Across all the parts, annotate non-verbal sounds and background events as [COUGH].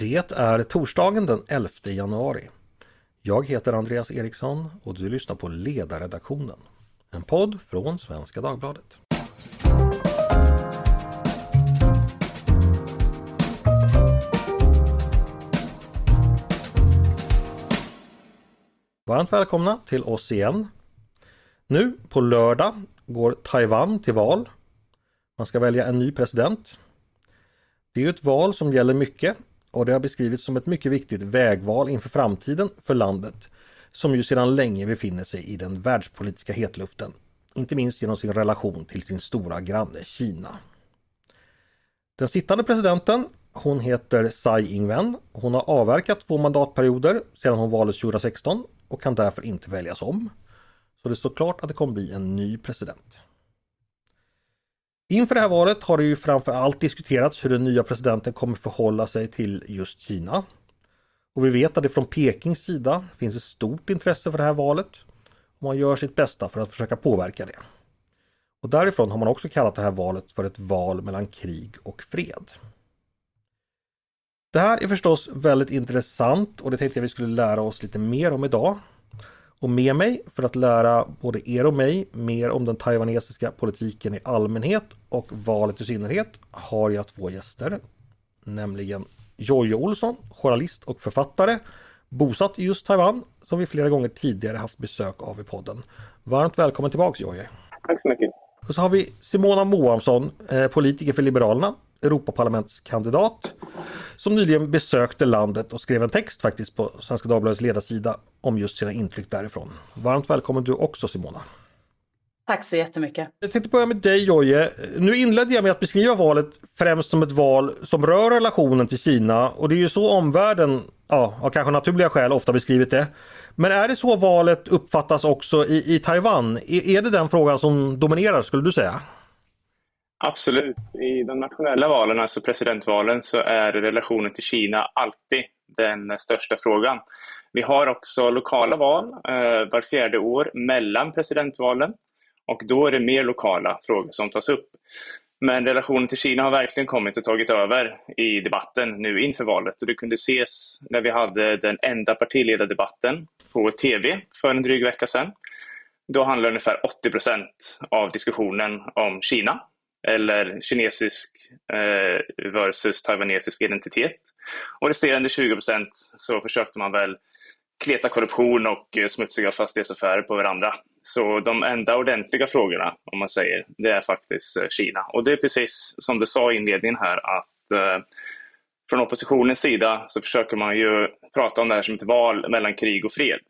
Det är torsdagen den 11 januari. Jag heter Andreas Eriksson och du lyssnar på Ledarredaktionen. En podd från Svenska Dagbladet. Varmt välkomna till oss igen. Nu på lördag går Taiwan till val. Man ska välja en ny president. Det är ett val som gäller mycket och det har beskrivits som ett mycket viktigt vägval inför framtiden för landet som ju sedan länge befinner sig i den världspolitiska hetluften. Inte minst genom sin relation till sin stora granne Kina. Den sittande presidenten, hon heter Tsai Ing-wen. Hon har avverkat två mandatperioder sedan hon valdes 2016 och kan därför inte väljas om. Så det står klart att det kommer bli en ny president. Inför det här valet har det ju framför allt diskuterats hur den nya presidenten kommer förhålla sig till just Kina. Och vi vet att det från Pekings sida finns ett stort intresse för det här valet. Och man gör sitt bästa för att försöka påverka det. Och därifrån har man också kallat det här valet för ett val mellan krig och fred. Det här är förstås väldigt intressant och det tänkte jag vi skulle lära oss lite mer om idag. Och med mig för att lära både er och mig mer om den taiwanesiska politiken i allmänhet och valet i synnerhet har jag två gäster. Nämligen Jojje Olsson, journalist och författare, bosatt i just Taiwan, som vi flera gånger tidigare haft besök av i podden. Varmt välkommen tillbaks Jojje! Tack så mycket! Och så har vi Simona Moamsson, eh, politiker för Liberalerna, Europaparlamentskandidat som nyligen besökte landet och skrev en text faktiskt på Svenska Dagbladets ledarsida om just sina intryck därifrån. Varmt välkommen du också Simona! Tack så jättemycket! Jag tänkte börja med dig Jojje. Nu inledde jag med att beskriva valet främst som ett val som rör relationen till Kina och det är ju så omvärlden, ja, av kanske naturliga skäl ofta beskrivit det. Men är det så valet uppfattas också i, i Taiwan? Är, är det den frågan som dominerar skulle du säga? Absolut. I de nationella valen, alltså presidentvalen, så är relationen till Kina alltid den största frågan. Vi har också lokala val eh, var fjärde år mellan presidentvalen och då är det mer lokala frågor som tas upp. Men relationen till Kina har verkligen kommit och tagit över i debatten nu inför valet och det kunde ses när vi hade den enda partiledardebatten på TV för en dryg vecka sedan. Då handlade ungefär 80 procent av diskussionen om Kina eller kinesisk eh, versus taiwanesisk identitet. Och resterande 20 procent så försökte man väl kleta korruption och eh, smutsiga fastighetsaffärer på varandra. Så de enda ordentliga frågorna, om man säger, det är faktiskt eh, Kina. Och det är precis som du sa i inledningen här att eh, från oppositionens sida så försöker man ju prata om det här som ett val mellan krig och fred.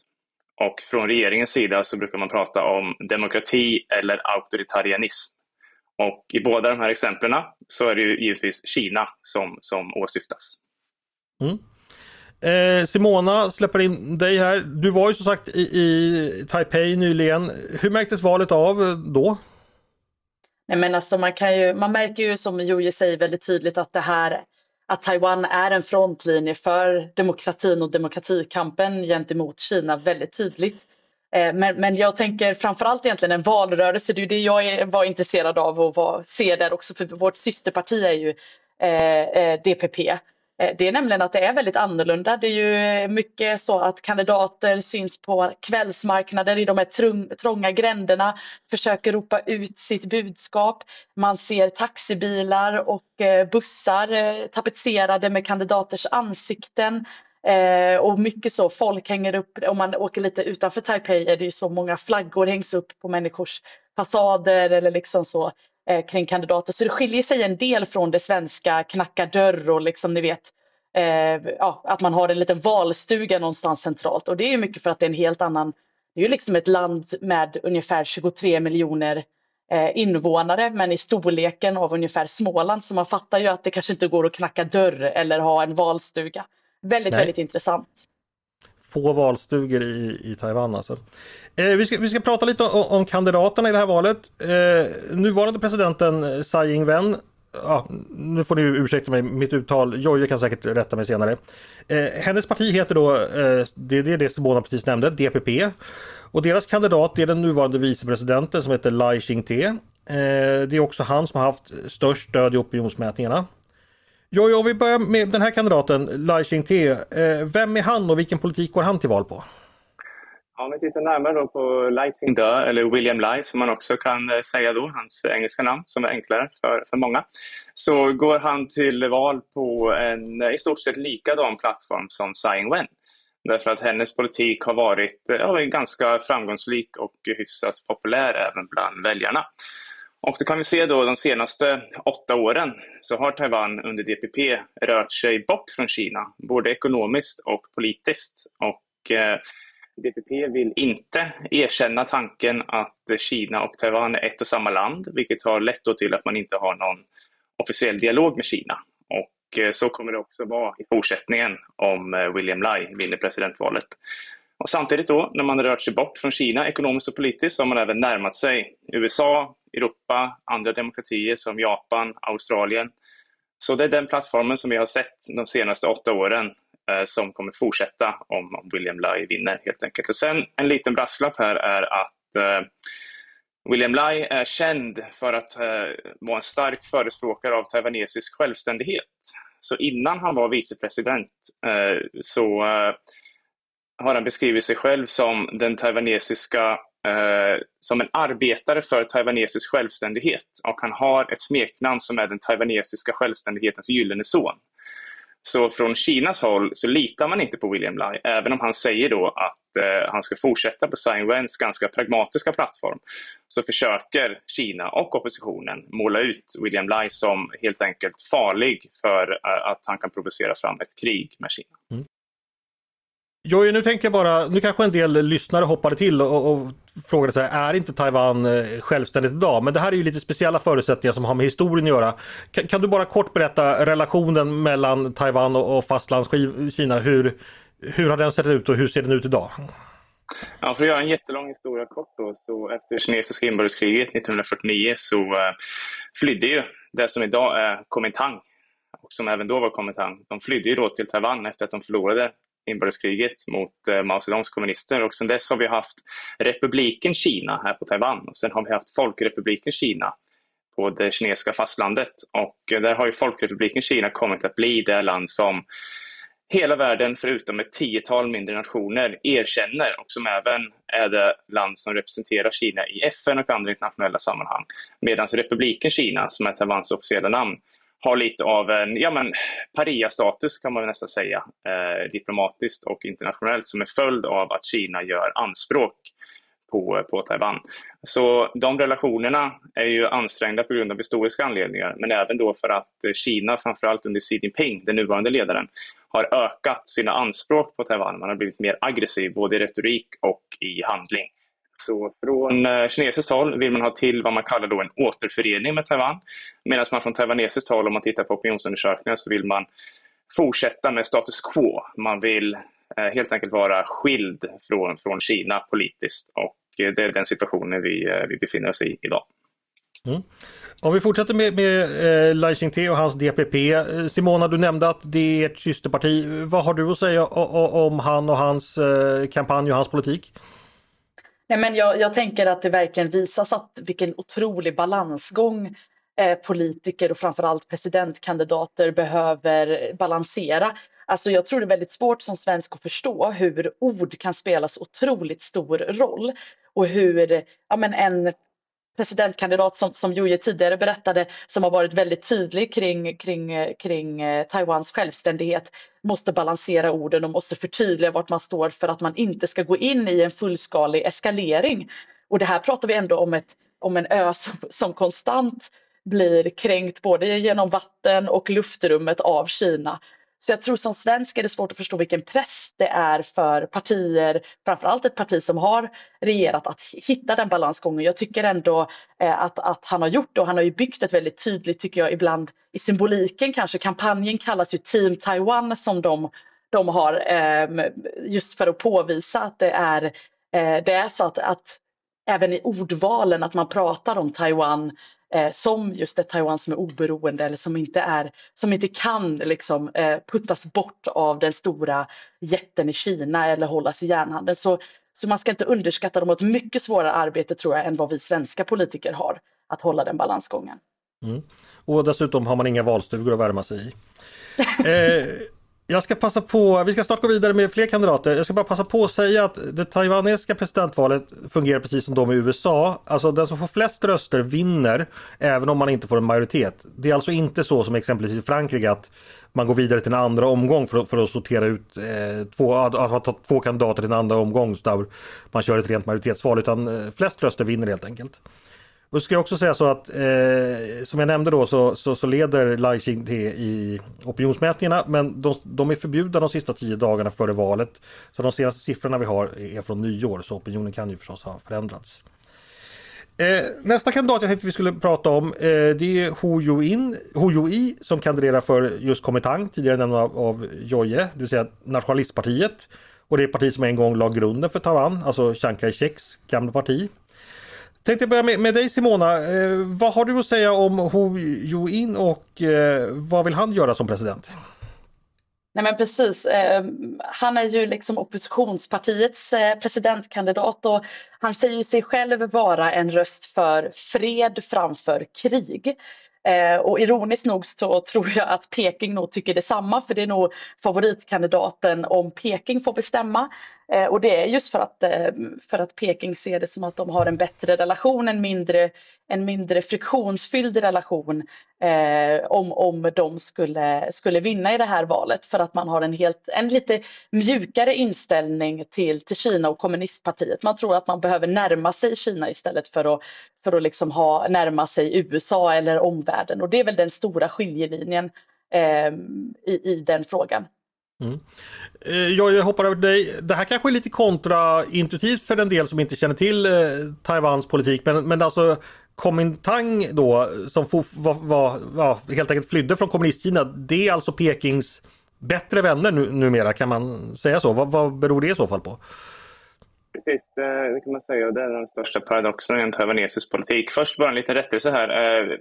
Och från regeringens sida så brukar man prata om demokrati eller auktoritarianism. Och i båda de här exemplen så är det ju givetvis Kina som, som åsyftas. Mm. Eh, Simona släpper in dig här. Du var ju som sagt i, i Taipei nyligen. Hur märktes valet av då? Nej, men alltså man, kan ju, man märker ju som Joje säger väldigt tydligt att det här att Taiwan är en frontlinje för demokratin och demokratikampen gentemot Kina väldigt tydligt. Eh, men, men jag tänker framförallt egentligen en valrörelse, det är det jag var intresserad av och var, ser där också för vårt systerparti är ju eh, eh DPP. Eh, det är nämligen att det är väldigt annorlunda. Det är ju mycket så att kandidater syns på kvällsmarknader i de här trånga gränderna, försöker ropa ut sitt budskap. Man ser taxibilar och bussar tapetserade med kandidaters ansikten. Eh, och mycket så, folk hänger upp, om man åker lite utanför Taipei är det ju så många flaggor hängs upp på människors fasader eller liksom så eh, kring kandidater. Så det skiljer sig en del från det svenska knacka dörr och liksom ni vet eh, ja, att man har en liten valstuga någonstans centralt och det är ju mycket för att det är en helt annan, det är ju liksom ett land med ungefär 23 miljoner eh, invånare men i storleken av ungefär Småland så man fattar ju att det kanske inte går att knacka dörr eller ha en valstuga. Väldigt, Nej. väldigt intressant. Få valstugor i, i Taiwan alltså. Eh, vi, ska, vi ska prata lite om, om kandidaterna i det här valet. Eh, nuvarande presidenten Tsai Ing-wen Ja, nu får ni ursäkta mig, mitt uttal. Jojje kan säkert rätta mig senare. Eh, hennes parti heter då, eh, det, det är det Simona precis nämnde, DPP. Och deras kandidat är den nuvarande vicepresidenten som heter Lai Ching-te. Eh, det är också han som har haft störst stöd i opinionsmätningarna. Ja, jag vill börja med den här kandidaten, Lai Ching-te. Eh, vem är han och vilken politik går han till val på? Om vi tittar närmare då på Lai Ching-te, eller William Lai som man också kan eh, säga då, hans engelska namn som är enklare för, för många, så går han till val på en eh, i stort sett likadan plattform som Tsai Ing-wen. Därför att hennes politik har varit ja, ganska framgångsrik och hyfsat populär även bland väljarna. Och då kan vi se då de senaste åtta åren så har Taiwan under DPP rört sig bort från Kina, både ekonomiskt och politiskt. Och eh, DPP vill inte erkänna tanken att Kina och Taiwan är ett och samma land, vilket har lett till att man inte har någon officiell dialog med Kina. Och eh, så kommer det också vara i fortsättningen om eh, William Lai vinner presidentvalet. Och samtidigt då, när man har rört sig bort från Kina ekonomiskt och politiskt, så har man även närmat sig USA, Europa, andra demokratier som Japan, Australien. Så det är den plattformen som vi har sett de senaste åtta åren eh, som kommer fortsätta om, om William Lai vinner helt enkelt. Och sen en liten brasklapp här är att eh, William Lai är känd för att eh, vara en stark förespråkare av taiwanesisk självständighet. Så innan han var vicepresident eh, så eh, har han beskrivit sig själv som den taiwanesiska eh, som en arbetare för taiwanesisk självständighet och han har ett smeknamn som är den taiwanesiska självständighetens gyllene son. Så från Kinas håll så litar man inte på William Lai, även om han säger då att eh, han ska fortsätta på Tsai Ing-wens ganska pragmatiska plattform. Så försöker Kina och oppositionen måla ut William Lai som helt enkelt farlig för eh, att han kan provocera fram ett krig med Kina. Mm. Jo, nu tänker jag bara, nu kanske en del lyssnare hoppade till och, och frågade sig, är inte Taiwan eh, självständigt idag? Men det här är ju lite speciella förutsättningar som har med historien att göra. Kan, kan du bara kort berätta relationen mellan Taiwan och, och fastlandskina? Hur, hur har den sett ut och hur ser den ut idag? Ja, för att göra en jättelång historia kort då, så efter kinesiska inbördeskriget 1949 så uh, flydde ju det som idag är Kuomintang och som även då var Kuomintang. De flydde ju då till Taiwan efter att de förlorade inbördeskriget mot eh, Mao Zedongs kommunister. Och sedan dess har vi haft republiken Kina här på Taiwan. Och sen har vi haft folkrepubliken Kina på det kinesiska fastlandet. Och eh, där har ju folkrepubliken Kina kommit att bli det land som hela världen förutom ett tiotal mindre nationer erkänner. Och som även är det land som representerar Kina i FN och andra internationella sammanhang. Medan republiken Kina, som är Taiwans officiella namn, har lite av en ja, men, paria-status kan man nästan säga, eh, diplomatiskt och internationellt som en följd av att Kina gör anspråk på, på Taiwan. Så de relationerna är ju ansträngda på grund av historiska anledningar, men även då för att Kina, framförallt under Xi Jinping, den nuvarande ledaren, har ökat sina anspråk på Taiwan. Man har blivit mer aggressiv både i retorik och i handling. Så från eh, kinesiskt håll vill man ha till vad man kallar då en återförening med Taiwan. Medan man från taiwanesiskt håll, om man tittar på opinionsundersökningar, så vill man fortsätta med status quo. Man vill eh, helt enkelt vara skild från, från Kina politiskt och eh, det är den situationen vi, vi befinner oss i idag. Mm. Om vi fortsätter med, med eh, Lai Ching-te och hans DPP. Simona, du nämnde att det är ett systerparti. Vad har du att säga om han och hans eh, kampanj och hans politik? Nej, men jag, jag tänker att det verkligen visas att vilken otrolig balansgång eh, politiker och framförallt presidentkandidater behöver balansera. Alltså jag tror det är väldigt svårt som svensk att förstå hur ord kan spela så otroligt stor roll och hur ja, men en presidentkandidat som, som Juje tidigare berättade som har varit väldigt tydlig kring, kring, kring eh, Taiwans självständighet måste balansera orden och måste förtydliga vart man står för att man inte ska gå in i en fullskalig eskalering. Och det här pratar vi ändå om, ett, om en ö som, som konstant blir kränkt både genom vatten och luftrummet av Kina. Så jag tror som svensk är det svårt att förstå vilken press det är för partier, framförallt ett parti som har regerat, att hitta den balansgången. Jag tycker ändå eh, att, att han har gjort det och han har ju byggt ett väldigt tydligt, tycker jag, ibland i symboliken kanske. Kampanjen kallas ju Team Taiwan som de, de har ehm, just för att påvisa att det är, eh, det är så att, att även i ordvalen att man pratar om Taiwan eh, som just ett Taiwan som är oberoende eller som inte, är, som inte kan liksom, eh, puttas bort av den stora jätten i Kina eller hållas i järnhandeln. Så, så man ska inte underskatta dem och ett mycket svårare arbete tror jag än vad vi svenska politiker har att hålla den balansgången. Mm. Och dessutom har man inga valstugor att värma sig i. [LAUGHS] eh, jag ska passa på, vi ska snart gå vidare med fler kandidater. Jag ska bara passa på att säga att det taiwanesiska presidentvalet fungerar precis som de i USA. Alltså den som får flest röster vinner även om man inte får en majoritet. Det är alltså inte så som exempelvis i Frankrike att man går vidare till en andra omgång för, för att sortera ut eh, två, att man tar två kandidater till en andra omgång så där man kör ett rent majoritetsval utan eh, flest röster vinner helt enkelt. Och ska jag också säga så att eh, som jag nämnde då så, så, så leder Lai Ching-te i opinionsmätningarna men de, de, är förbjudna de sista tio dagarna före valet. Så de senaste siffrorna vi har är från nyår så opinionen kan ju förstås ha förändrats. Eh, nästa kandidat jag tänkte vi skulle prata om eh, det är Hu Yui som kandiderar för just Komitang, tidigare nämnd av, av Joje, det vill säga Nationalistpartiet. Och det är parti som en gång la grunden för Taiwan, alltså Chiang Kai-sheks gamla parti. Tänkte börja med, med dig Simona. Eh, vad har du att säga om Hu Yuin och eh, vad vill han göra som president? Nej men precis, eh, han är ju liksom oppositionspartiets eh, presidentkandidat och han säger sig själv vara en röst för fred framför krig. Eh, och ironiskt nog så tror jag att Peking nog tycker detsamma för det är nog favoritkandidaten om Peking får bestämma. Eh, och det är just för att, eh, för att Peking ser det som att de har en bättre relation, en mindre, en mindre friktionsfylld relation eh, om, om de skulle, skulle vinna i det här valet för att man har en, helt, en lite mjukare inställning till, till Kina och kommunistpartiet. Man tror att man behöver närma sig Kina istället för att, för att liksom ha, närma sig USA eller omvärlden och det är väl den stora skiljelinjen eh, i, i den frågan. Mm. Eh, jag hoppar över till dig. Det här kanske är lite kontraintuitivt för en del som inte känner till eh, Taiwans politik men, men alltså Kuomintang då som var, var, var, helt enkelt flydde från kommunistkina det är alltså Pekings bättre vänner nu, numera kan man säga så? Vad, vad beror det i så fall på? Precis, eh, det kan man säga. Det är den största paradoxen i en taiwanesisk politik. Först bara en liten rättelse här. Eh,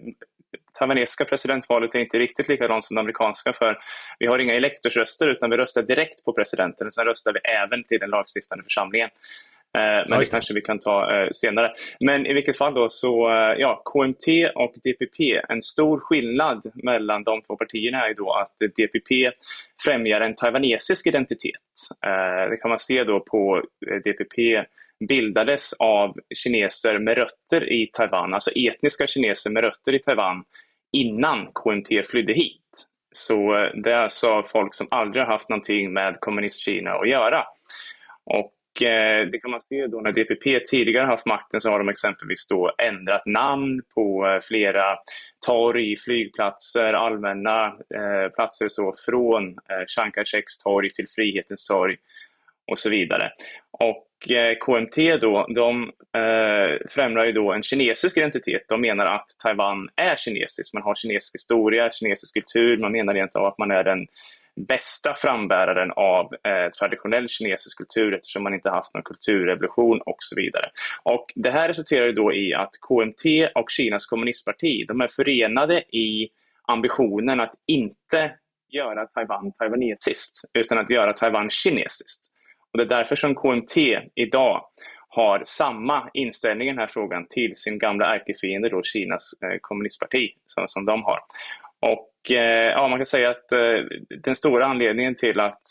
Taiwanesiska presidentvalet är inte riktigt likadant som det amerikanska för vi har inga elektorsröster utan vi röstar direkt på presidenten och sen röstar vi även till den lagstiftande församlingen. Eh, men det kanske vi kan ta eh, senare. Men i vilket fall då så, ja, KMT och DPP, en stor skillnad mellan de två partierna är då att DPP främjar en taiwanesisk identitet. Det kan man se då på DPP bildades av kineser med rötter i Taiwan, alltså etniska kineser med rötter i Taiwan innan KMT flydde hit. Så eh, det är alltså folk som aldrig har haft någonting med kommunistkina att göra. Och eh, det kan man se då när DPP tidigare haft makten så har de exempelvis då ändrat namn på eh, flera torg, flygplatser, allmänna eh, platser så från eh, Chiang Kai-sheks torg till Frihetens torg och så vidare. Och Eh, KMT då, de eh, främjar ju då en kinesisk identitet. De menar att Taiwan är kinesiskt. Man har kinesisk historia, kinesisk kultur. Man menar egentligen att man är den bästa frambäraren av eh, traditionell kinesisk kultur eftersom man inte haft någon kulturrevolution och så vidare. Och det här resulterar då i att KMT och Kinas kommunistparti, de är förenade i ambitionen att inte göra Taiwan taiwanesiskt utan att göra Taiwan kinesiskt. Och det är därför som KMT idag har samma inställning i den här frågan till sin gamla ärkefiende då Kinas eh, kommunistparti som, som de har. Och ja, man kan säga att eh, den stora anledningen till att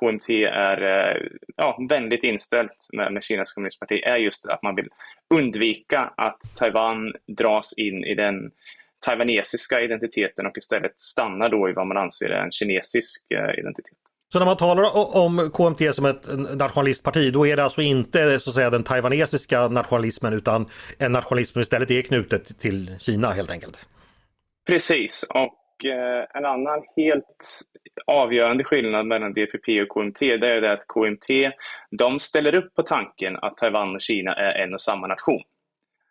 KMT är eh, ja, vänligt inställt med, med Kinas kommunistparti är just att man vill undvika att Taiwan dras in i den taiwanesiska identiteten och istället stannar då i vad man anser är en kinesisk eh, identitet. Så när man talar om KMT som ett nationalistparti då är det alltså inte så att säga den taiwanesiska nationalismen utan en nationalism som istället är knutet till Kina helt enkelt? Precis och eh, en annan helt avgörande skillnad mellan DPP och KMT det är det att KMT de ställer upp på tanken att Taiwan och Kina är en och samma nation.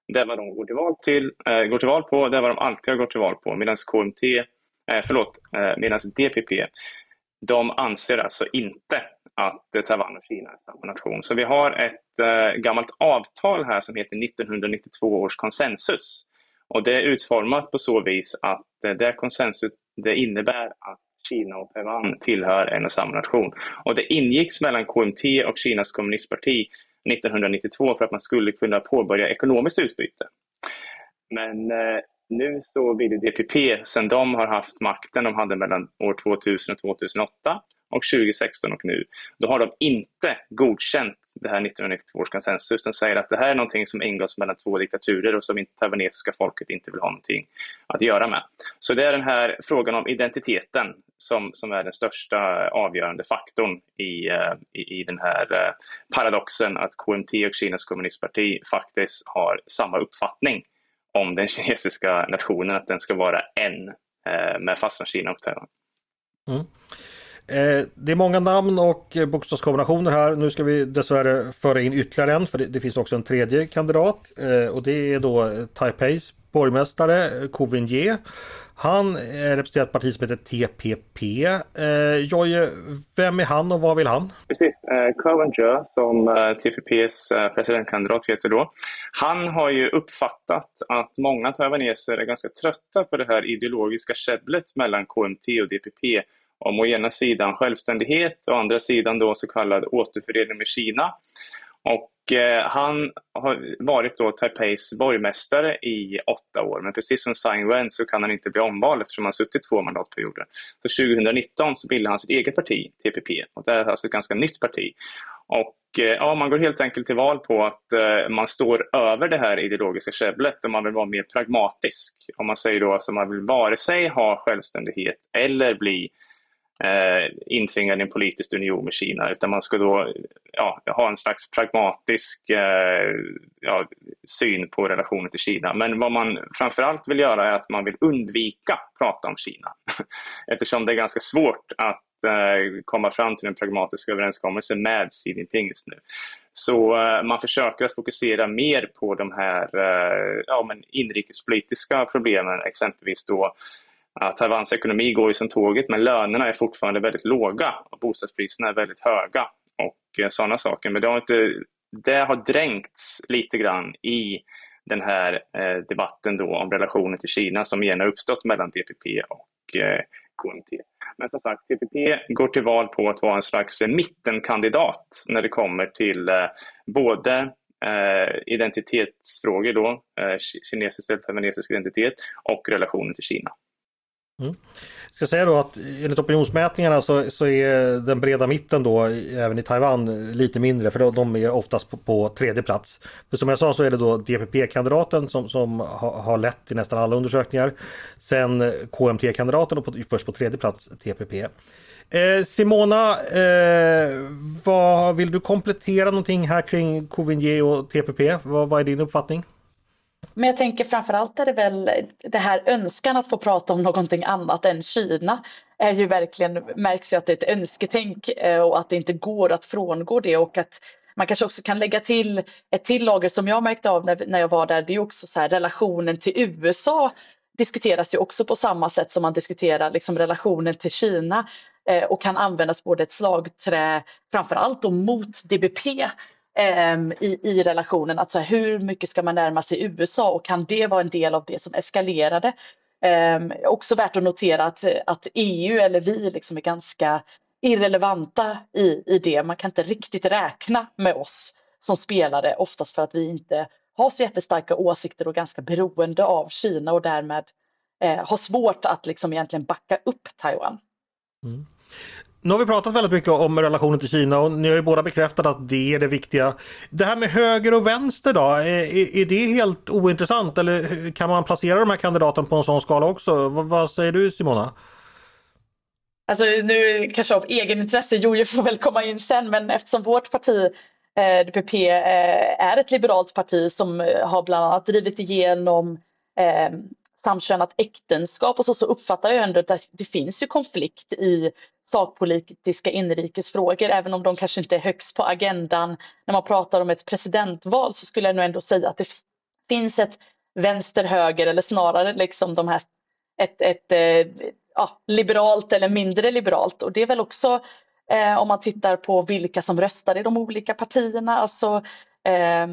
Det är vad de går till val, till, äh, går till val på, det är vad de alltid har gått till val på medan KMT, äh, eh, förlåt, eh, äh, medan DPP de anser alltså inte att Taiwan och Kina är samma nation. Så vi har ett gammalt avtal här som heter 1992 års konsensus. Och det är utformat på så vis att eh, det konsensus det innebär att Kina och Taiwan tillhör en och samma nation. Och det ingicks mellan KMT och Kinas kommunistparti 1992 för att man skulle kunna påbörja ekonomiskt utbyte. Men eh, nu så vill DPP, sen de har haft makten, de hade mellan år 2000 och 2008 och 2016 och nu, då har de inte godkänt det här 1992 års konsensus. De säger att det här är någonting som ingås mellan två diktaturer och som det taiwanesiska folket inte vill ha någonting att göra med. Så det är den här frågan om identiteten som, som är den största avgörande faktorn i, eh, i, i den här eh, paradoxen att KMT och Kinas kommunistparti faktiskt har samma uppfattning om den kinesiska nationen, att den ska vara en eh, med fastlandskina och Taiwan. Mm. Eh, det är många namn och bokstavskombinationer här. Nu ska vi dessvärre föra in ytterligare en för det, finns också en tredje kandidat eh, och det är då Taipeis borgmästare eh, Kovin Ye. Han representerar ett parti som heter TPP. Eh, Jojje, vem är han och vad vill han? Precis, eh, Covenger som eh, TPPs eh, presidentkandidat heter då. Han har ju uppfattat att många taiwaneser är ganska trötta på det här ideologiska käbblet mellan KMT och DPP om å ena sidan självständighet och å andra sidan då så kallad återförening med Kina. Och eh, han har varit då Taipeis borgmästare i åtta år, men precis som Tsai Ing-wen så kan han inte bli omvald eftersom han suttit två mandatperioder. Så 2019 så bildade han sitt eget parti, TPP, och det är alltså ett ganska nytt parti. Och eh, ja, man går helt enkelt till val på att eh, man står över det här ideologiska käbblet och man vill vara mer pragmatisk. Om man säger då att man vill vare sig ha självständighet eller bli eh, intvingad i en politisk union med Kina, utan man ska då ja, ha en slags pragmatisk eh, ja, syn på relationen till Kina. Men vad man framförallt vill göra är att man vill undvika prata om Kina, [LAUGHS] eftersom det är ganska svårt att eh, komma fram till en pragmatisk överenskommelse med Xi Jinping just nu. Så eh, man försöker att fokusera mer på de här eh, ja, men inrikespolitiska problemen, exempelvis då Taiwans ekonomi går ju som tåget men lönerna är fortfarande väldigt låga och bostadspriserna är väldigt höga och eh, sådana saker. Men det har, inte, det har dränkts lite grann i den här eh, debatten då om relationen till Kina som igen har uppstått mellan DPP och eh, KMT. Men som sagt, DPP går till val på att vara en slags mittenkandidat när det kommer till både identitetsfrågor då, kinesisk eller taiwanesisk identitet och relationen till Kina. Mm. Jag ska säga då att enligt opinionsmätningarna så, så är den breda mitten då även i Taiwan lite mindre för de är oftast på, på tredje plats. För som jag sa så är det då DPP-kandidaten som, som ha, har lett i nästan alla undersökningar. Sen KMT-kandidaten och på, först på tredje plats TPP. Eh, Simona, eh, vad, vill du komplettera någonting här kring Covinje och TPP? Vad, vad är din uppfattning? Men jag tänker framförallt är det väl det här önskan att få prata om någonting annat än Kina är ju verkligen, märks ju att det är ett önsketänk eh, och att det inte går att frångå det. Och att man kanske också kan lägga till ett till lager som jag märkte av när, när jag var där, det är också så här relationen till USA diskuteras ju också på samma sätt som man diskuterar liksom relationen till Kina eh, och kan användas både ett slagträ framförallt då mot DBP Ehm, i, i relationen. Alltså hur mycket ska man närma sig USA och kan det vara en del av det som eskalerade? Eh, också värt att notera att, att EU eller vi liksom är ganska irrelevanta i, i det. Man kan inte riktigt räkna med oss som spelare, oftast för att vi inte har så jättestarka åsikter och ganska beroende av Kina och därmed eh, har svårt att liksom egentligen backa upp Taiwan. Mm. Nu har vi pratat väldigt mycket om relationen till Kina och ni har ju båda bekräftat att det är det viktiga. Det här med höger och vänster då, är, är det helt ointressant eller kan man placera de här kandidaterna på en sån skala också? vad, vad säger du Simona? Alltså nu kanske av egenintresse, Jojo får väl komma in sen, men eftersom vårt parti eh, DPP eh, är ett liberalt parti som har bland annat drivit igenom eh, samkönat äktenskap. Och så, så uppfattar jag ändå att det finns ju konflikt i sakpolitiska inrikesfrågor, även om de kanske inte är högst på agendan. När man pratar om ett presidentval så skulle jag nog ändå säga att det finns ett vänster-höger eller snarare liksom de här, ett, ett eh, ja, liberalt eller mindre liberalt. Och det är väl också eh, om man tittar på vilka som röstar i de olika partierna, alltså eh,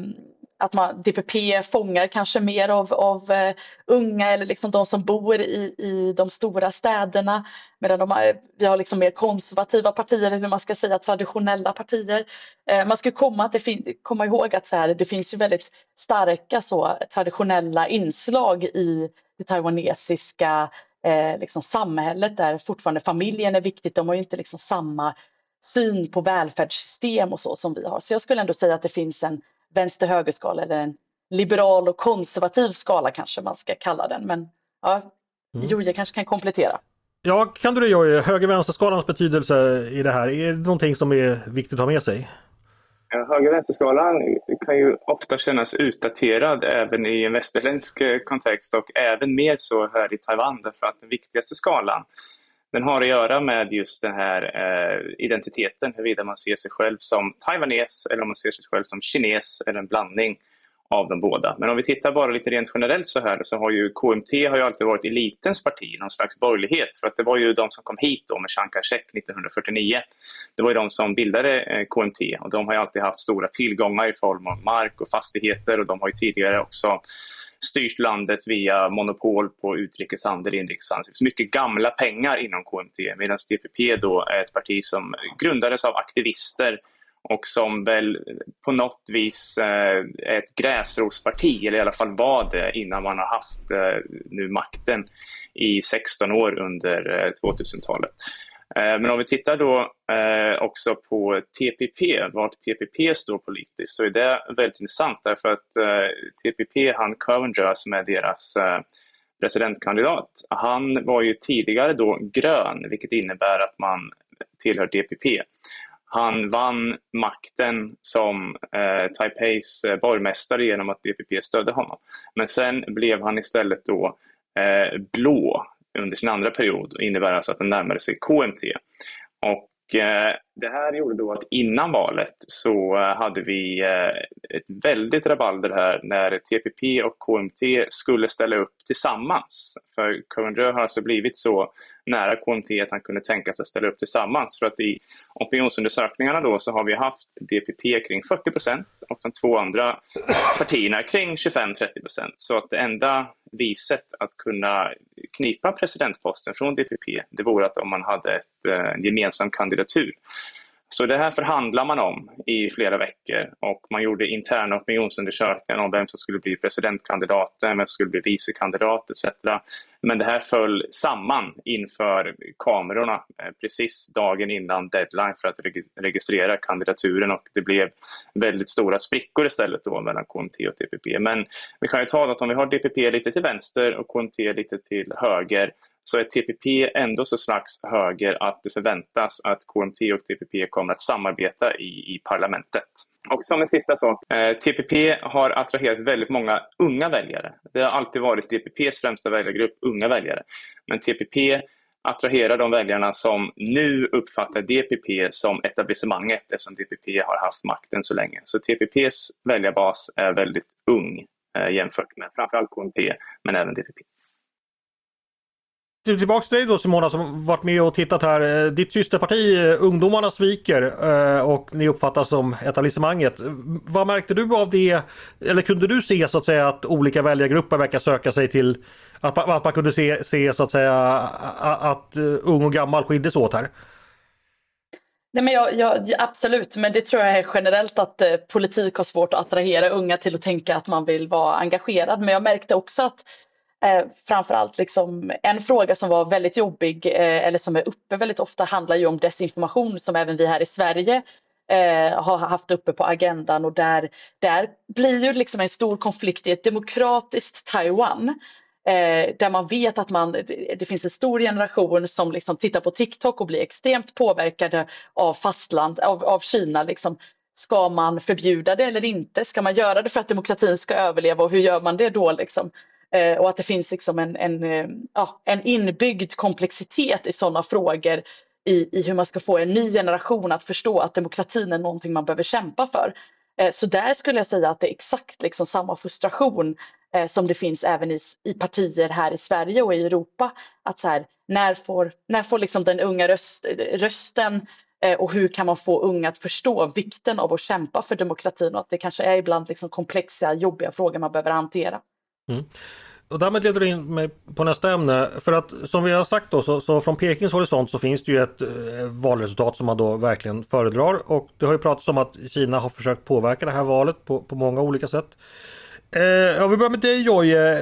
att man, DPP fångar kanske mer av, av uh, unga eller liksom de som bor i, i de stora städerna medan de, eh, vi har liksom mer konservativa partier, eller hur man ska säga, traditionella partier. Uh, man ska komma, att det fin- komma ihåg att så här, det finns ju väldigt starka så, traditionella inslag i det taiwanesiska eh, liksom samhället där fortfarande familjen är viktigt. De har ju inte liksom samma syn på välfärdssystem och så som vi har. Så jag skulle ändå säga att det finns en vänster-högerskala eller en liberal och konservativ skala kanske man ska kalla den. Men ja, mm. Joje kanske kan komplettera. Ja, kan du det Jojje? Höger-vänster-skalans betydelse i det här, är det någonting som är viktigt att ha med sig? Höger-vänster-skalan kan ju ofta kännas utdaterad även i en västerländsk eh, kontext och även mer så här i Taiwan därför att den viktigaste skalan den har att göra med just den här eh, identiteten, huruvida man ser sig själv som taiwanes eller om man ser sig själv som kines eller en blandning av de båda. Men om vi tittar bara lite rent generellt så här så har ju KMT har ju alltid varit elitens parti, någon slags borgerlighet. För att det var ju de som kom hit då med Chiang Kai-shek 1949. Det var ju de som bildade eh, KMT och de har ju alltid haft stora tillgångar i form av mark och fastigheter och de har ju tidigare också styrt landet via monopol på utrikeshandel och inrikeshandel. Det finns mycket gamla pengar inom KMT medan DPP då är ett parti som grundades av aktivister och som väl på något vis eh, är ett gräsrotsparti, eller i alla fall var det innan man har haft eh, nu makten i 16 år under eh, 2000-talet. Eh, men om vi tittar då eh, också på TPP, vart TPP står politiskt, så är det väldigt intressant därför att eh, TPP, han Covendra som är deras presidentkandidat, han var ju tidigare då grön, vilket innebär att man tillhör DPP. Han vann makten som eh, Taipeis borgmästare genom att DPP stödde honom. Men sen blev han istället då eh, blå under sin andra period och innebär alltså att den närmade sig KMT. Och Eh, det här gjorde då att innan valet så eh, hade vi eh, ett väldigt rabalder här när TPP och KMT skulle ställa upp tillsammans. För Cohen har alltså blivit så nära KMT att han kunde tänka sig att ställa upp tillsammans. För att i opinionsundersökningarna då så har vi haft DPP kring 40 procent och de två andra partierna kring 25-30 procent. Så att det enda viset att kunna knipa presidentposten från DPP det vore att om man hade ett, eh, en gemensam kandidatur. Så det här förhandlar man om i flera veckor och man gjorde interna opinionsundersökningar om vem som skulle bli presidentkandidat, vem som skulle bli vicekandidat etc. Men det här föll samman inför kamerorna eh, precis dagen innan deadline för att registrera kandidaturen och det blev väldigt stora sprickor istället då mellan KMT och DPP. Men vi kan ju ta att om vi har DPP lite till vänster och KMT lite till höger så är TPP ändå så slags höger att det förväntas att KMT och TPP kommer att samarbeta i, i parlamentet. Och som en sista sak, eh, TPP har attraherat väldigt många unga väljare. Det har alltid varit TPPs främsta väljargrupp, unga väljare. Men TPP attraherar de väljarna som nu uppfattar DPP som etablissemanget eftersom DPP har haft makten så länge. Så TPPs väljarbas är väldigt ung eh, jämfört med framförallt KMT men även DPP tillbaks till dig då Simona som varit med och tittat här. Eh, ditt systerparti eh, Ungdomarna sviker eh, och ni uppfattas som etablissemanget. Vad märkte du av det? Eller kunde du se så att säga att olika väljargrupper verkar söka sig till att, att man kunde se, se så att säga att ung och gammal skildes åt här? Nej, men jag, jag, absolut, men det tror jag är generellt att eh, politik har svårt att attrahera unga till att tänka att man vill vara engagerad. Men jag märkte också att Eh, framförallt liksom, en fråga som var väldigt jobbig eh, eller som är uppe väldigt ofta handlar ju om desinformation som även vi här i Sverige eh, har haft uppe på agendan och där, där blir ju liksom en stor konflikt i ett demokratiskt Taiwan eh, där man vet att man, det finns en stor generation som liksom tittar på TikTok och blir extremt påverkade av fastland, av, av Kina. Liksom. Ska man förbjuda det eller inte? Ska man göra det för att demokratin ska överleva och hur gör man det då? Liksom? Eh, och att det finns liksom en, en, eh, ja, en inbyggd komplexitet i sådana frågor i, i hur man ska få en ny generation att förstå att demokratin är någonting man behöver kämpa för. Eh, så där skulle jag säga att det är exakt liksom samma frustration eh, som det finns även i, i partier här i Sverige och i Europa. Att så här, när får, när får liksom den unga röst, rösten eh, och hur kan man få unga att förstå vikten av att kämpa för demokratin och att det kanske är ibland liksom komplexa, jobbiga frågor man behöver hantera. Mm. Och därmed leder du in mig på nästa ämne. För att som vi har sagt då så, så från Pekings horisont så finns det ju ett eh, valresultat som man då verkligen föredrar. Och det har ju pratats om att Kina har försökt påverka det här valet på, på många olika sätt. Eh, om vi börjar med dig Jojje.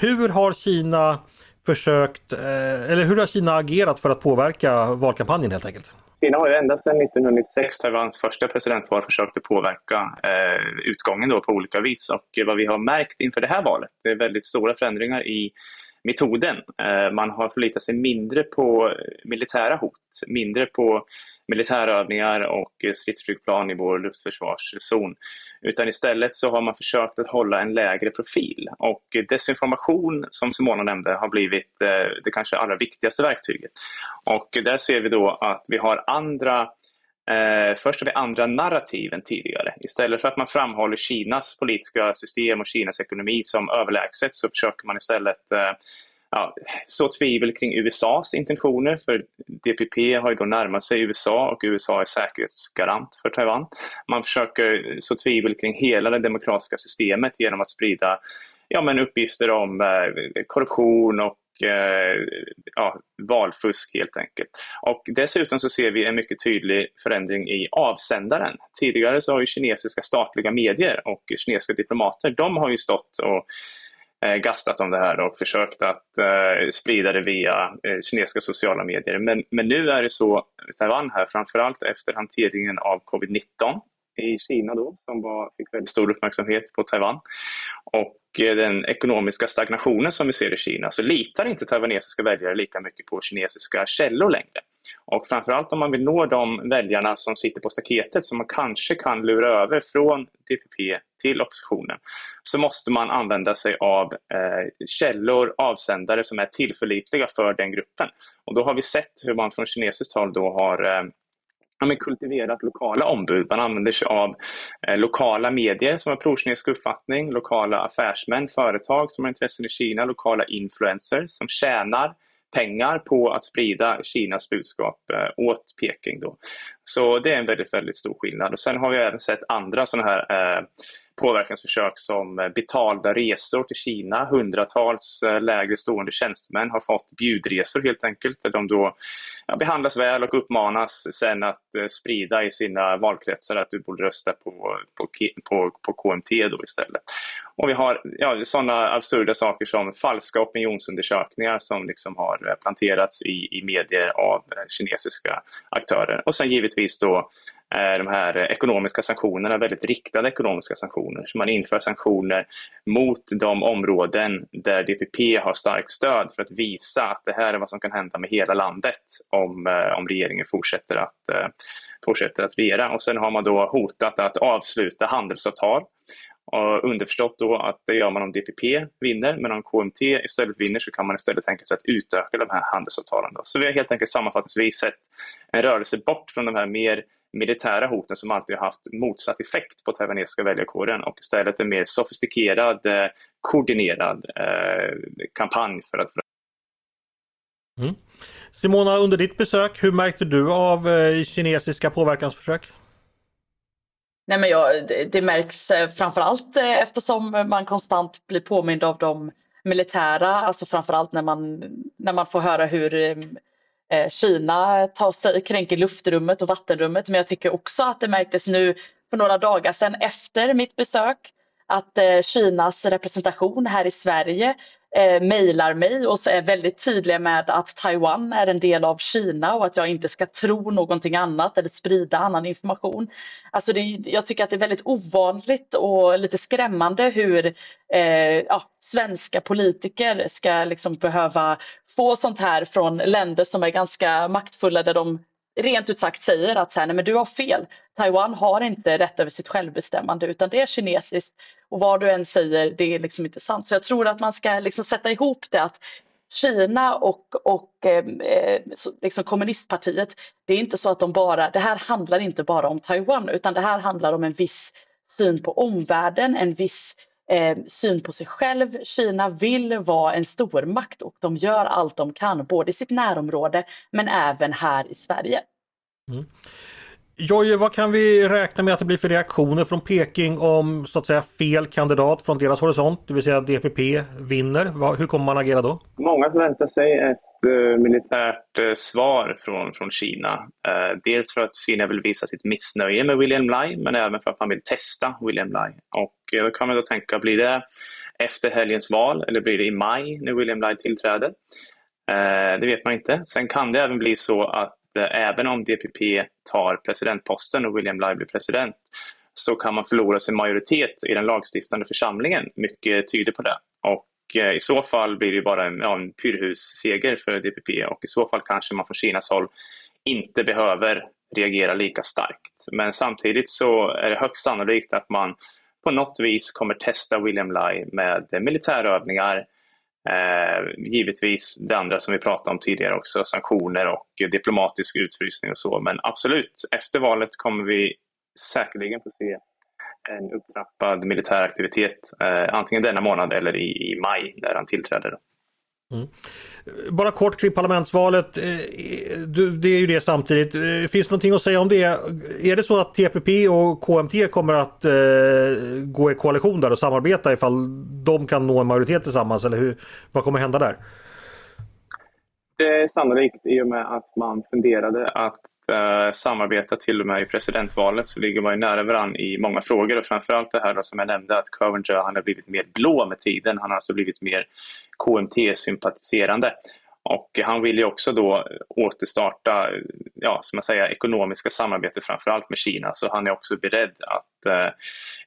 Hur har Kina försökt, eh, eller hur har Kina agerat för att påverka valkampanjen helt enkelt? Kina har ju ända sedan 1996, Taiwans första presidentval, försökt att påverka eh, utgången då på olika vis. Och vad vi har märkt inför det här valet, det är väldigt stora förändringar i metoden. Eh, man har förlitat sig mindre på militära hot, mindre på militärövningar och stridsflygplan i vår luftförsvarszon. Utan istället så har man försökt att hålla en lägre profil och desinformation, som Simona nämnde, har blivit eh, det kanske allra viktigaste verktyget. Och där ser vi då att vi har andra Eh, först har vi andra narrativ än tidigare. Istället för att man framhåller Kinas politiska system och Kinas ekonomi som överlägset så försöker man istället eh, ja, så tvivel kring USAs intentioner, för DPP har ju då närmat sig USA och USA är säkerhetsgarant för Taiwan. Man försöker så tvivel kring hela det demokratiska systemet genom att sprida ja, men uppgifter om eh, korruption och eh, ja, valfusk helt enkelt. Och dessutom så ser vi en mycket tydlig förändring i avsändaren. Tidigare så har ju kinesiska statliga medier och kinesiska diplomater, de har ju stått och eh, gastat om det här och försökt att eh, sprida det via eh, kinesiska sociala medier. Men, men nu är det så, Taiwan här, framförallt efter hanteringen av covid-19 i Kina då, som var, fick väldigt stor uppmärksamhet på Taiwan. Och eh, den ekonomiska stagnationen som vi ser i Kina så litar inte taiwanesiska väljare lika mycket på kinesiska källor längre. Och framförallt om man vill nå de väljarna som sitter på staketet som man kanske kan lura över från DPP till oppositionen så måste man använda sig av eh, källor, avsändare som är tillförlitliga för den gruppen. Och då har vi sett hur man från kinesiskt håll då har eh, ja, men kultiverat lokala ombud. Man använder sig av eh, lokala medier som har prokinesisk uppfattning, lokala affärsmän, företag som har intressen i Kina, lokala influencers som tjänar pengar på att sprida Kinas budskap eh, åt Peking. Då. Så det är en väldigt, väldigt stor skillnad. Och sen har vi även sett andra sådana här eh, påverkansförsök som eh, betalda resor till Kina. Hundratals eh, lägre stående tjänstemän har fått bjudresor helt enkelt där de då ja, behandlas väl och uppmanas sen att eh, sprida i sina valkretsar att du borde rösta på, på, på, på KMT då istället. Och vi har ja, sådana absurda saker som falska opinionsundersökningar som liksom har planterats i, i medier av kinesiska aktörer. Och sen givetvis då Eh, de här ekonomiska sanktionerna, väldigt riktade ekonomiska sanktioner. Så man inför sanktioner mot de områden där DPP har starkt stöd för att visa att det här är vad som kan hända med hela landet om, eh, om regeringen fortsätter att, eh, fortsätter att regera. Och sen har man då hotat att avsluta handelsavtal och underförstått då att det gör man om DPP vinner, men om KMT istället vinner så kan man istället tänka sig att utöka de här handelsavtalen. Då. Så vi har helt enkelt sammanfattningsvis sett en rörelse bort från de här mer militära hoten som alltid har haft motsatt effekt på taiwanesiska väljarkåren och istället en mer sofistikerad, eh, koordinerad eh, kampanj för att mm. Simona, under ditt besök, hur märkte du av eh, kinesiska påverkansförsök? Nej, men ja, det, det märks framförallt eftersom man konstant blir påmind av de militära, alltså framförallt när man, när man får höra hur Eh, Eh, Kina tar sig, kränker luftrummet och vattenrummet. Men jag tycker också att det märktes nu för några dagar sedan efter mitt besök att eh, Kinas representation här i Sverige eh, mejlar mig och är väldigt tydliga med att Taiwan är en del av Kina och att jag inte ska tro någonting annat eller sprida annan information. Alltså det, jag tycker att det är väldigt ovanligt och lite skrämmande hur eh, ja, svenska politiker ska liksom behöva få sånt här från länder som är ganska maktfulla där de rent ut sagt säger att så här, nej, men du har fel. Taiwan har inte rätt över sitt självbestämmande utan det är kinesiskt och vad du än säger det är liksom inte sant. Så jag tror att man ska liksom sätta ihop det att Kina och, och eh, eh liksom kommunistpartiet, det är inte så att de bara, det här handlar inte bara om Taiwan utan det här handlar om en viss syn på omvärlden, en viss eh, syn på sig själv. Kina vill vara en stormakt och de gör allt de kan, både i sitt närområde men även här i Sverige. Mm. Jojje, vad kan vi räkna med att det blir för reaktioner från Peking om så att säga fel kandidat från deras horisont, det vill säga DPP vinner? Hur kommer man agera då? Många förväntar sig ett uh, militärt uh, svar från, från Kina. Uh, dels för att Kina vill visa sitt missnöje med William Lai, men även för att man vill testa William Lai. Och Eh, då kan man då tänka, blir det efter helgens val eller blir det i maj när William Lai tillträder? Eh, det vet man inte. Sen kan det även bli så att eh, även om DPP tar presidentposten och William Lai blir president så kan man förlora sin majoritet i den lagstiftande församlingen. Mycket tyder på det. Och eh, i så fall blir det bara en, ja, en pyrhusseger för DPP och i så fall kanske man från Kinas håll inte behöver reagera lika starkt. Men samtidigt så är det högst sannolikt att man på något vis kommer testa William Lai med militärövningar, eh, givetvis det andra som vi pratade om tidigare också, sanktioner och diplomatisk utfrysning och så. Men absolut, efter valet kommer vi säkerligen få se en upptrappad militär aktivitet, eh, antingen denna månad eller i, i maj när han tillträder. Mm. Bara kort kring parlamentsvalet. Eh, eh, det är ju det samtidigt. Eh, finns det någonting att säga om det? Är det så att TPP och KMT kommer att gå i koalition där och samarbeta ifall de kan nå en majoritet tillsammans? Eller hur, vad kommer hända där? Det är sannolikt i och med att man funderade att eh, samarbeta till och med i presidentvalet så ligger man ju nära varandra i många frågor och framförallt det här då, som jag nämnde att Clevenger han har blivit mer blå med tiden. Han har alltså blivit mer KMT-sympatiserande. Och han vill ju också då återstarta ja, som man säger, ekonomiska samarbete framförallt med Kina. Så han är också beredd att eh,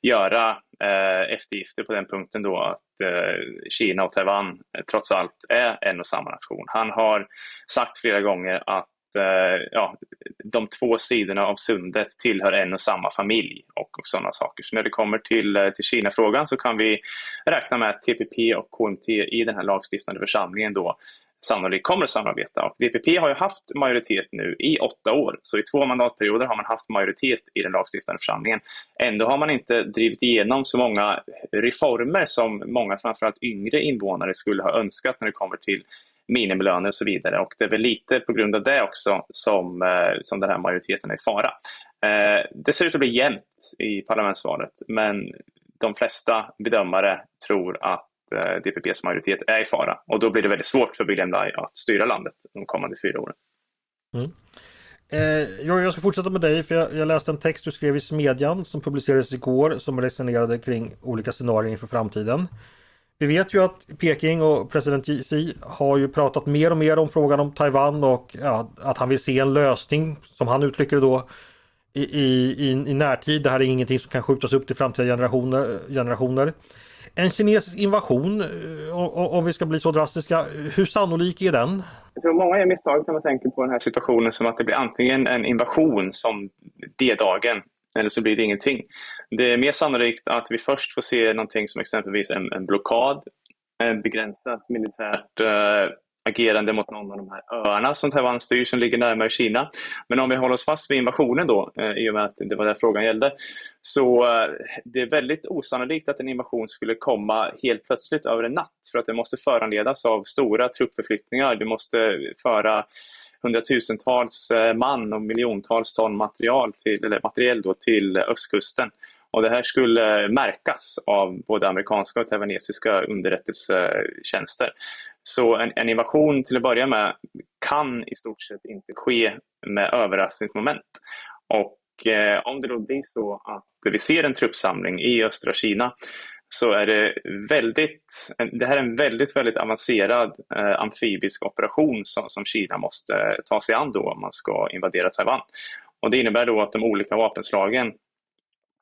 göra eh, eftergifter på den punkten då att eh, Kina och Taiwan eh, trots allt är en och samma nation. Han har sagt flera gånger att Eh, ja, de två sidorna av sundet tillhör en och samma familj och, och sådana saker. Så när det kommer till, eh, till Kina-frågan så kan vi räkna med att TPP och KMT i den här lagstiftande församlingen då sannolikt kommer att samarbeta. Och DPP har ju haft majoritet nu i åtta år, så i två mandatperioder har man haft majoritet i den lagstiftande församlingen. Ändå har man inte drivit igenom så många reformer som många, framförallt yngre invånare, skulle ha önskat när det kommer till minimilöner och så vidare. Och det är väl lite på grund av det också som, eh, som den här majoriteten är i fara. Eh, det ser ut att bli jämnt i parlamentsvalet, men de flesta bedömare tror att eh, DPPs majoritet är i fara och då blir det väldigt svårt för William Lai att styra landet de kommande fyra åren. Mm. Eh, jag ska fortsätta med dig för jag, jag, läste en text du skrev i Smedjan som publicerades igår som resonerade kring olika scenarier inför framtiden. Vi vet ju att Peking och president Xi har ju pratat mer och mer om frågan om Taiwan och ja, att han vill se en lösning som han uttrycker det då i, i, i, närtid. Det här är ingenting som kan skjutas upp till framtida generationer. generationer. En kinesisk invasion, eh, om vi ska bli så drastiska, hur sannolik är den? Jag tror många gör misstag när man tänker på den här situationen som att det blir antingen en invasion som D-dagen eller så blir det ingenting. Det är mer sannolikt att vi först får se någonting som exempelvis en, en blockad, en begränsat militärt äh, agerande mot någon av de här öarna som Taiwan styr som ligger närmare Kina. Men om vi håller oss fast vid invasionen då, eh, i och med att det var det frågan gällde, så eh, det är väldigt osannolikt att en invasion skulle komma helt plötsligt över en natt för att det måste föranledas av stora truppförflyttningar. Det måste föra hundratusentals eh, man och miljontals ton material till, eller materiell då, till östkusten. Och det här skulle märkas av både amerikanska och taiwanesiska underrättelsetjänster. Så en, en, invasion till att börja med kan i stort sett inte ske med överraskningsmoment. Och eh, om det då blir så att vi ser en truppsamling i östra Kina så är det väldigt, det här är en väldigt, väldigt avancerad eh, amfibisk operation som, som Kina måste ta sig an då om man ska invadera Taiwan. Och det innebär då att de olika vapenslagen,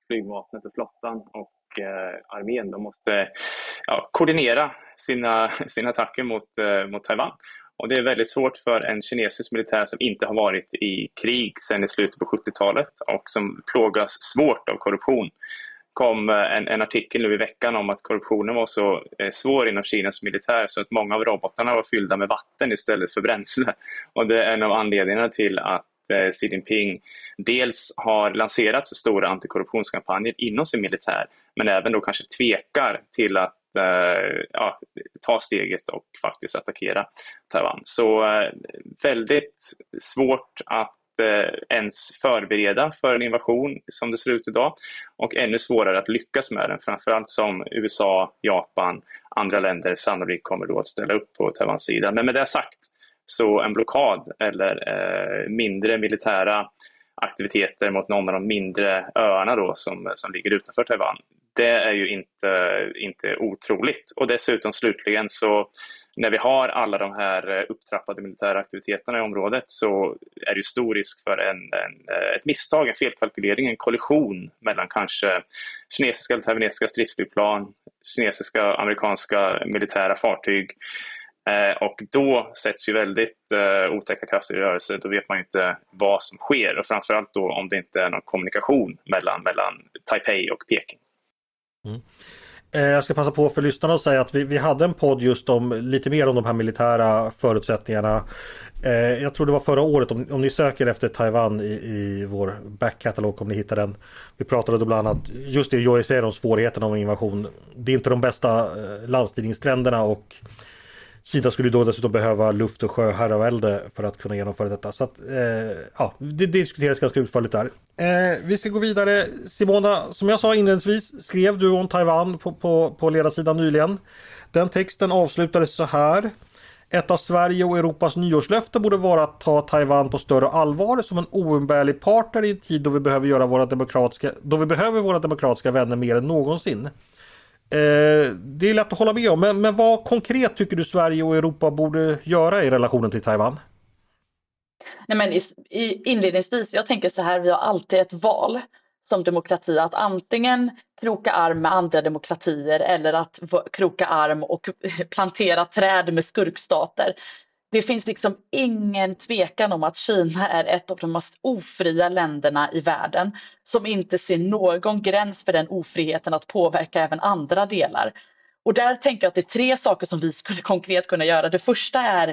flygvapnet och flottan och eh, armén, de måste ja, koordinera sina, [LAUGHS] sina attacker mot, eh, mot Taiwan. Och det är väldigt svårt för en kinesisk militär som inte har varit i krig sedan i slutet på 70-talet och som plågas svårt av korruption kom eh, en, en, artikel nu i veckan om att korruptionen var så eh, svår inom Kinas militär så att många av robotarna var fyllda med vatten istället för bränsle. Och det är en av anledningarna till att eh, Xi Jinping dels har lanserat så stora antikorruptionskampanjer inom sin militär men även då kanske tvekar till att eh, ja, ta steget och faktiskt attackera Taiwan. Så eh, väldigt svårt att eh, ens förbereda för en invasion som det ser ut idag och ännu svårare att lyckas med den, framförallt som USA, Japan, andra länder sannolikt kommer då att ställa upp på Taiwans sida. Men med det sagt, så en blockad eller eh, mindre militära aktiviteter mot någon av de mindre öarna då som, som ligger utanför Taiwan, det är ju inte, inte otroligt. Och dessutom slutligen så när vi har alla de här eh, upptrappade militära aktiviteterna i området så är det stor risk för en, en, eh, ett misstag, en felkalkylering, en kollision mellan kanske kinesiska eller taiwanesiska stridsflygplan, kinesiska amerikanska militära fartyg Eh, och då sätts ju väldigt eh, otäcka krafter i rörelse. Då vet man ju inte vad som sker och framförallt då om det inte är någon kommunikation mellan, mellan Taipei och Peking. Mm. Eh, jag ska passa på för lyssnarna att säga att vi, vi hade en podd just om lite mer om de här militära förutsättningarna. Eh, jag tror det var förra året, om, om ni söker efter Taiwan i, i vår backkatalog kommer ni hitta den. Vi pratade då bland annat just det Joey säger om svårigheterna om invasion. Det är inte de bästa eh, landstigningstrenderna och Kina skulle då dessutom behöva luft och sjöherravälde för att kunna genomföra detta. Så att, eh, ja, det, det diskuteras ganska utförligt där. Eh, vi ska gå vidare. Simona, som jag sa inledningsvis skrev du om Taiwan på, på, på ledarsidan nyligen. Den texten avslutades så här. Ett av Sverige och Europas nyårslöften borde vara att ta Taiwan på större allvar som en oumbärlig partner i en tid då vi behöver göra våra demokratiska, då vi behöver våra demokratiska vänner mer än någonsin. Eh, det är lätt att hålla med om, men, men vad konkret tycker du Sverige och Europa borde göra i relationen till Taiwan? Nej, men i, i, inledningsvis, jag tänker så här, vi har alltid ett val som demokrati att antingen kroka arm med andra demokratier eller att kroka arm och [LAUGHS] plantera träd med skurkstater det finns liksom ingen tvekan om att Kina är ett av de mest ofria länderna i världen som inte ser någon gräns för den ofriheten att påverka även andra delar. Och där tänker jag att det är tre saker som vi skulle [LAUGHS] konkret kunna göra. Det första är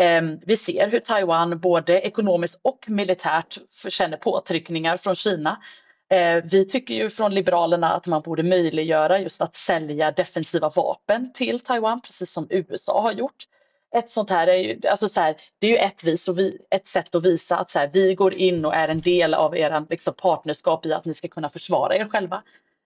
eh, vi ser hur Taiwan både ekonomiskt och militärt känner påtryckningar från Kina. Eh, vi tycker ju från Liberalerna att man borde möjliggöra just att sälja defensiva vapen till Taiwan, precis som USA har gjort ett sånt här är ju, alltså så här, det är ju ett, vis och vi, ett sätt att visa att så här, vi går in och är en del av er liksom, partnerskap i att ni ska kunna försvara er själva.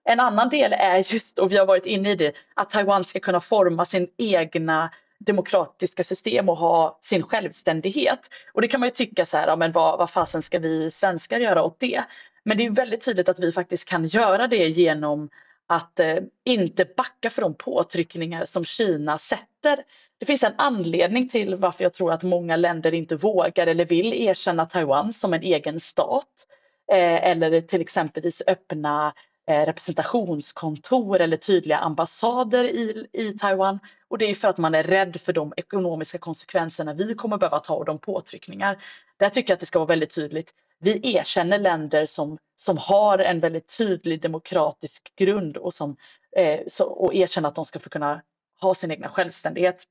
En annan del är just, och vi har varit inne i det, att Taiwan ska kunna forma sin egna demokratiska system och ha sin självständighet. Och det kan man ju tycka så här, ja, men vad, vad fasen ska vi svenskar göra åt det? Men det är väldigt tydligt att vi faktiskt kan göra det genom att eh, inte backa för de påtryckningar som Kina sätter. Det finns en anledning till varför jag tror att många länder inte vågar eller vill erkänna Taiwan som en egen stat. Eh, eller till exempelvis öppna eh, representationskontor eller tydliga ambassader i, i Taiwan. Och det är för att man är rädd för de ekonomiska konsekvenserna vi kommer behöva ta och de påtryckningar. Där tycker jag att det ska vara väldigt tydligt. Vi erkänner länder som, som har en väldigt tydlig demokratisk grund och, som, eh, så, och erkänner att de ska få kunna ha sin egna självständighet.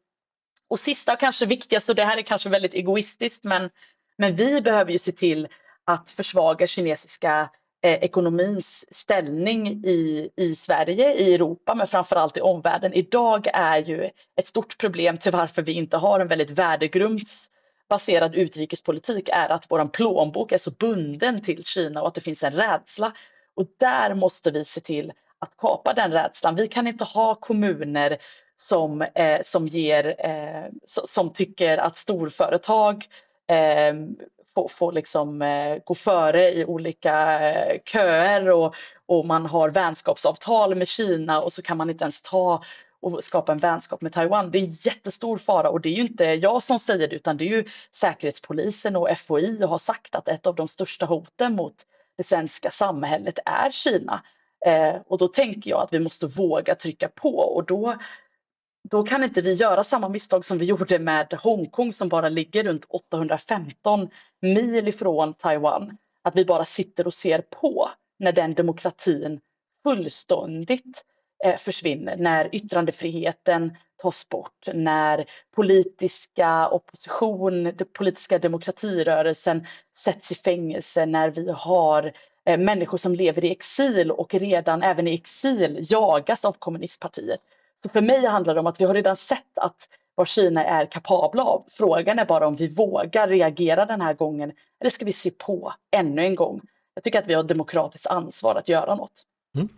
Och sista och kanske viktigast, och det här är kanske väldigt egoistiskt, men, men vi behöver ju se till att försvaga kinesiska eh, ekonomins ställning i, i Sverige, i Europa, men framförallt i omvärlden. Idag är ju ett stort problem till varför vi inte har en väldigt värdegrunds baserad utrikespolitik är att vår plånbok är så bunden till Kina och att det finns en rädsla. Och där måste vi se till att kapa den rädslan. Vi kan inte ha kommuner som, eh, som, ger, eh, som tycker att storföretag eh, får, får liksom, eh, gå före i olika eh, köer och, och man har vänskapsavtal med Kina och så kan man inte ens ta och skapa en vänskap med Taiwan. Det är jättestor fara och det är ju inte jag som säger det utan det är ju Säkerhetspolisen och FOI har sagt att ett av de största hoten mot det svenska samhället är Kina. Eh, och då tänker jag att vi måste våga trycka på och då då kan inte vi göra samma misstag som vi gjorde med Hongkong som bara ligger runt 815 mil ifrån Taiwan. Att vi bara sitter och ser på när den demokratin fullständigt eh, Eh, försvinner, när yttrandefriheten tas bort, när politiska opposition, den politiska demokratirörelsen sätts i fängelse, när vi har eh, människor som lever i exil och redan även i exil jagas av kommunistpartiet. Så för mig handlar det om att vi har redan sett att vad Kina är kapabla av. Frågan är bara om vi vågar reagera den här gången eller ska vi se på ännu en gång? Jag tycker att vi har demokratiskt ansvar att göra något. Mm.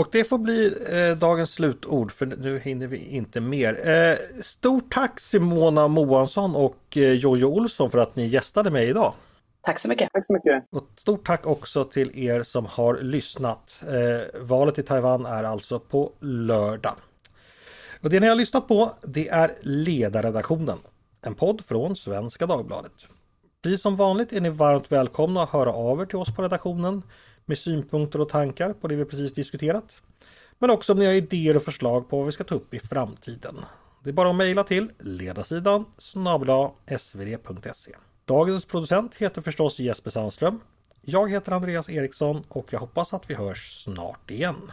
Och det får bli eh, dagens slutord för nu hinner vi inte mer. Eh, stort tack Simona Moansson och eh, Jojo Olsson för att ni gästade mig idag. Tack så mycket. Tack så mycket. Och stort tack också till er som har lyssnat. Eh, valet i Taiwan är alltså på lördag. Och det ni har lyssnat på det är Ledarredaktionen. En podd från Svenska Dagbladet. Precis som vanligt är ni varmt välkomna att höra av er till oss på redaktionen med synpunkter och tankar på det vi precis diskuterat. Men också om ni har idéer och förslag på vad vi ska ta upp i framtiden. Det är bara att mejla till ledarsidan snabla svd.se. Dagens producent heter förstås Jesper Sandström. Jag heter Andreas Eriksson och jag hoppas att vi hörs snart igen.